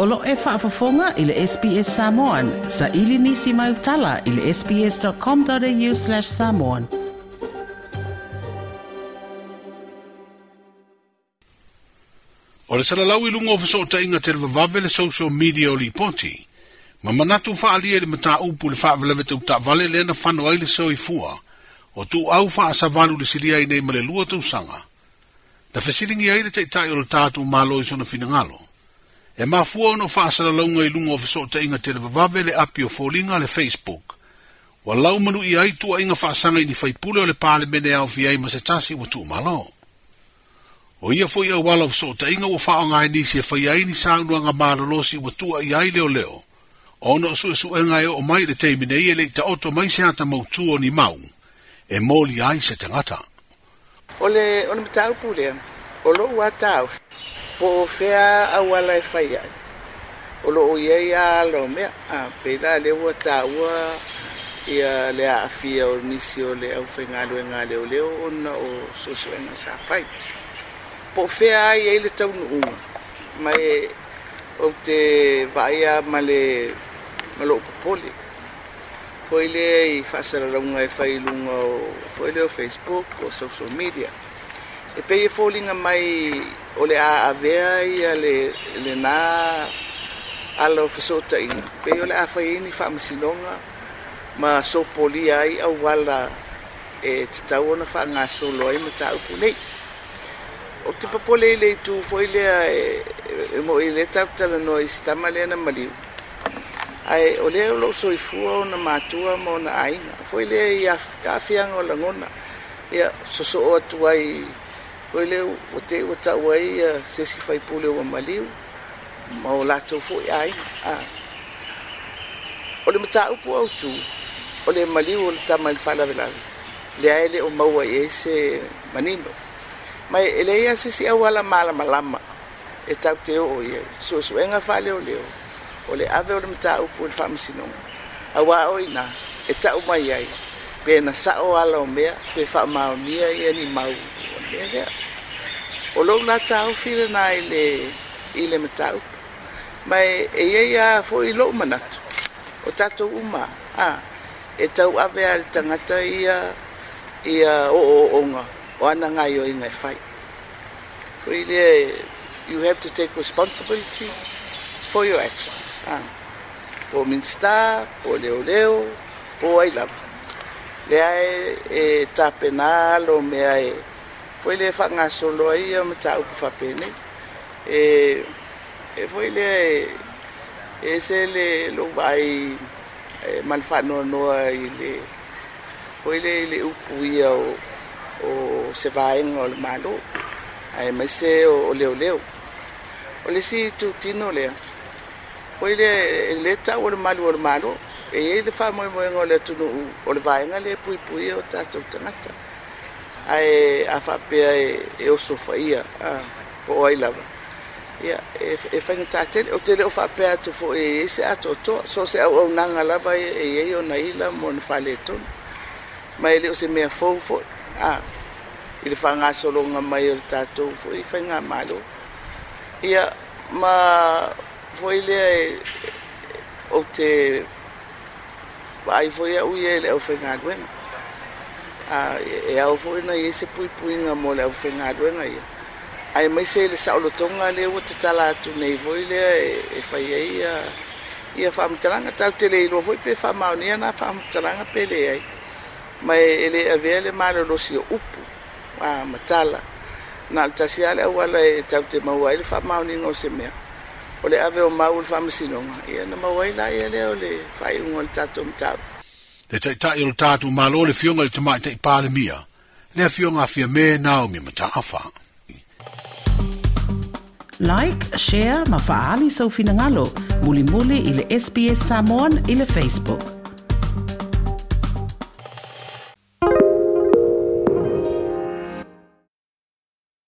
O lo e whaafafonga i le SPS Samoan. Sa ili nisi mai utala i le sps.com.au slash samoan. O le salalau i lunga o faso ta inga te vavave le social media o li poti. Ma manatu whaalia e le mata upu le whaavelewe te uta vale le na whanua i le soi fua. O tu au wha asavalu le siria i nei ma le lua tausanga. Ta fesiringi aile te itai o le tātu malo i sona finangalo. e mafua ono faasala launga i lunga o fiso te inga te levavave le api o fōlinga le Facebook. Wa lau manu i aitu a inga faasanga i ni faipule o le pāle mene au fiai ma se tasi wa tū malo. O ia fo ia wala fiso te inga wa faa ngai e ni se faiai ni sānua ngā maralosi wa tū a i ai leo leo. Ono su e su e ngai o mai le teimine i ele i ta oto mai se hata mau tū o ni mau. E mōli ai se tangata. Ole, ole mtau pule, ole wa tau po fea awala e fai ai. O lo oie ia lo mea, a pela le ua ta ua ia le a afia o nisi o le au fai ngalo e ngale o leo ona o sosu e sa fai. Po fea ai e le taunu unga, ma e o te vaia ma le malo popoli. Foi le i fasara launga e fai lunga o foi le o Facebook o social media. E pei e fōlinga mai o le a avea ia le le nā ala o fesotai pe o le a faiini faamasinoga ma sopolia ai auala e tatau ona faagasolo ai ma taupu nei o te papole le itu foi lea e, e moi le tautala noa i sitama lea na maliu ae o lea o loo soifua ona matua ma ona aina foi lea i afiaga o lagona ia sosoo atu ai o le o te o tau ai uh, se si fai pule o maliu ma o latou foʻi ai a o le mataupu au tu o le maliu o le tama i le falavelave leae le o maua i ai se manino mai e leia sesi au ala malamalama e tau te oo i ai suʻesuʻega faaleoleo o le ave o le mataupu i le faamasinoga auā oina e taʻu mai ai pe na saʻo ala o mea pe faamaonia ia ni mau lea o lou la taufilana i le i le mataupu ma e ia ia foʻi loʻu manatu o tatou uma Ah. e tau ave a le ia ia o o ana gaioiga e fai foʻi ile you have to take responsibility for your actions po minsta po leoleo po ai lava leae e, e tapena lo meae foi le faagasolo ai a mataupu faapene e e foi le e se le lou vaai eh, ma le faanoanoa i le foi le le upu ia o o se vaega o le malo ae mai se o leoleo o le si tutino lea foi le le tau o le malu o le malo e iai e le faamoemoega o le atunuu o le vaega le puipuia o tatou tagata ae a faapea e, e oso faia po o ai lava ia e faigatatele e o tele o faapea atu foi eiai e se a toatoa so se auaunaga lava eiai ona ila mo na faaletonu ma e lē o se mea fou foi i le faagasologa mai o le tatou foi faiga malo ia ma foi lea e ou te vaai foi au ia e le au faigaluega a e au foi na ese pui pui nga mole au fenga do nga ia ai mai se le sa o tonga le o te tala tu nei foi le e fai e ai a ia fam tranga tau te le no foi pe fa mau nia na fam tranga pe le ai mai ele a ver le mare do si upu a matala na ta si ale o e tau te mau ai fa mau ni no se mea o le ave o mau le fam sinonga ia na mau ai la ia e le o fai un ol tatum tau le taʻitaʻi o le tatou malo le fioga i le tamaʻi taʻipalemia le afioga fia me mata mataafa like share ma faaali soufinagalo mulimuli i le sps samon i le facebook